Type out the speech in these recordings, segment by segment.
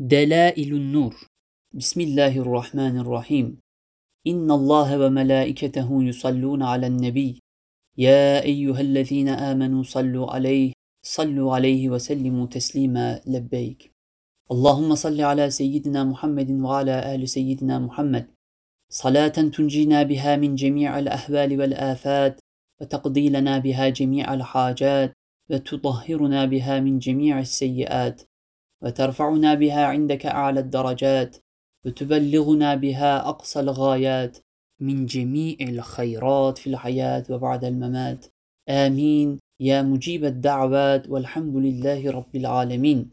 دلائل النور. بسم الله الرحمن الرحيم. إن الله وملائكته يصلون على النبي. يا أيها الذين آمنوا صلوا عليه صلوا عليه وسلموا تسليما. لبيك. اللهم صل على سيدنا محمد وعلى آل سيدنا محمد. صلاة تنجينا بها من جميع الأهوال والآفات وتقضي لنا بها جميع الحاجات وتطهرنا بها من جميع السيئات. وترفعنا بها عندك أعلى الدرجات وتبلغنا بها أقصى الغايات من جميع الخيرات في الحياة وبعد الممات. آمين. يا مجيب الدعوات والحمد لله رب العالمين.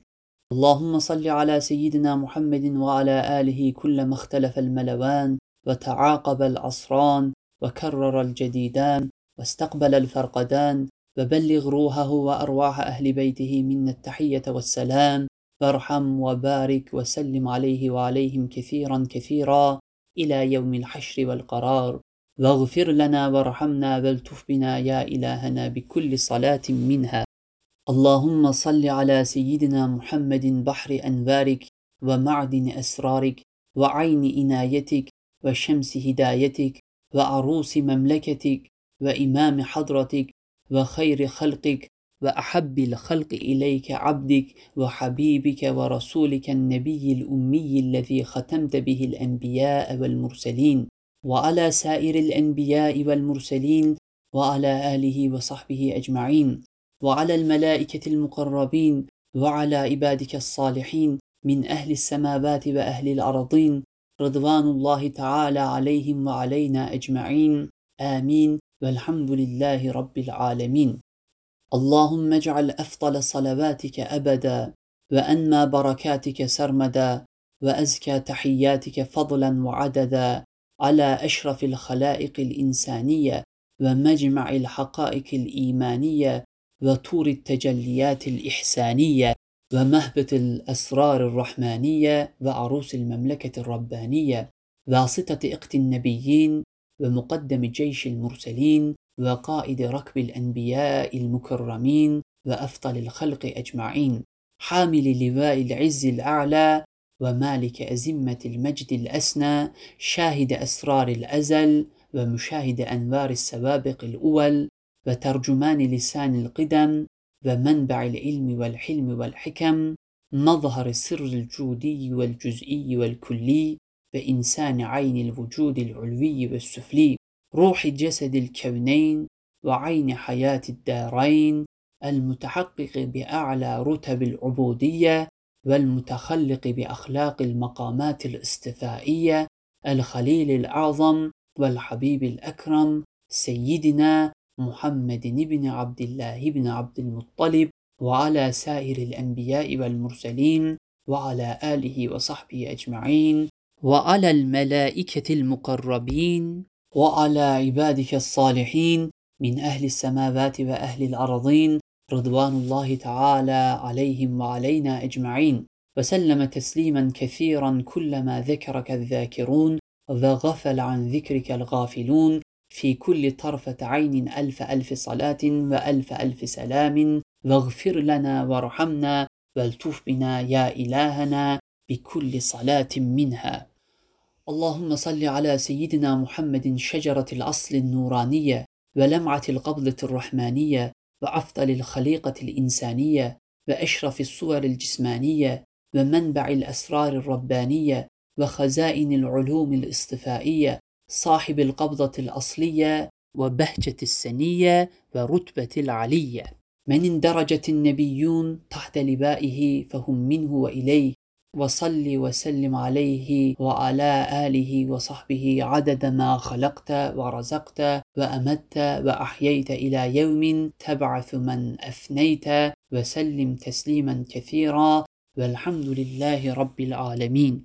اللهم صل على سيدنا محمد وعلى آله كلما اختلف الملوان وتعاقب العصران وكرر الجديدان واستقبل الفرقدان وبلغ روحه وأرواح أهل بيته منا التحية والسلام. فارحم وبارك وسلم عليه وعليهم كثيرا كثيرا إلى يوم الحشر والقرار. واغفر لنا وارحمنا والتف بنا يا إلهنا بكل صلاة منها. اللهم صل على سيدنا محمد بحر أنوارك ومعدن أسرارك وعين إنايتك وشمس هدايتك وعروس مملكتك وإمام حضرتك وخير خلقك وأحب الخلق إليك عبدك وحبيبك ورسولك النبي الأمي الذي ختمت به الأنبياء والمرسلين وعلى سائر الأنبياء والمرسلين وعلى آله وصحبه أجمعين وعلى الملائكة المقربين وعلى عبادك الصالحين من أهل السماوات وأهل الأرضين رضوان الله تعالى عليهم وعلينا أجمعين آمين والحمد لله رب العالمين. اللهم اجعل أفضل صلواتك أبدا وأنمى بركاتك سرمدا وأزكى تحياتك فضلا وعددا على أشرف الخلائق الإنسانية ومجمع الحقائق الإيمانية وطور التجليات الإحسانية ومهبط الأسرار الرحمانية وعروس المملكة الربانية واسطة إقت النبيين ومقدم جيش المرسلين وقائد ركب الأنبياء المكرمين وأفضل الخلق أجمعين حامل لواء العز الأعلى ومالك أزمة المجد الأسنى شاهد أسرار الأزل ومشاهد أنوار السوابق الأول وترجمان لسان القدم ومنبع العلم والحلم والحكم مظهر سر الجودي والجزئي والكلي وإنسان عين الوجود العلوي والسفلي. روح جسد الكونين وعين حياة الدارين المتحقق بأعلى رتب العبودية والمتخلق بأخلاق المقامات الاستفائية الخليل الأعظم والحبيب الأكرم سيدنا محمد بن عبد الله بن عبد المطلب وعلى سائر الأنبياء والمرسلين وعلى آله وصحبه أجمعين وعلى الملائكة المقربين. وعلى عبادك الصالحين من أهل السماوات وأهل الأرضين رضوان الله تعالى عليهم وعلينا أجمعين. وسلم تسليما كثيرا كلما ذكرك الذاكرون وغفل عن ذكرك الغافلون في كل طرفة عين ألف ألف صلاة وألف ألف سلام. واغفر لنا وارحمنا والتف بنا يا إلهنا بكل صلاة منها. اللهم صل على سيدنا محمد شجرة الأصل النورانية ولمعة القبضة الرحمانية وأفضل الخليقة الإنسانية وأشرف الصور الجسمانية ومنبع الأسرار الربانية وخزائن العلوم الاصطفائية صاحب القبضة الأصلية وبهجة السنية ورتبة العلية. من اندرجت النبيون تحت لبائه فهم منه وإليه وصل وسلم عليه وعلى آله وصحبه عدد ما خلقت ورزقت وأمت وأحييت إلى يوم تبعث من أفنيت وسلم تسليما كثيرا والحمد لله رب العالمين.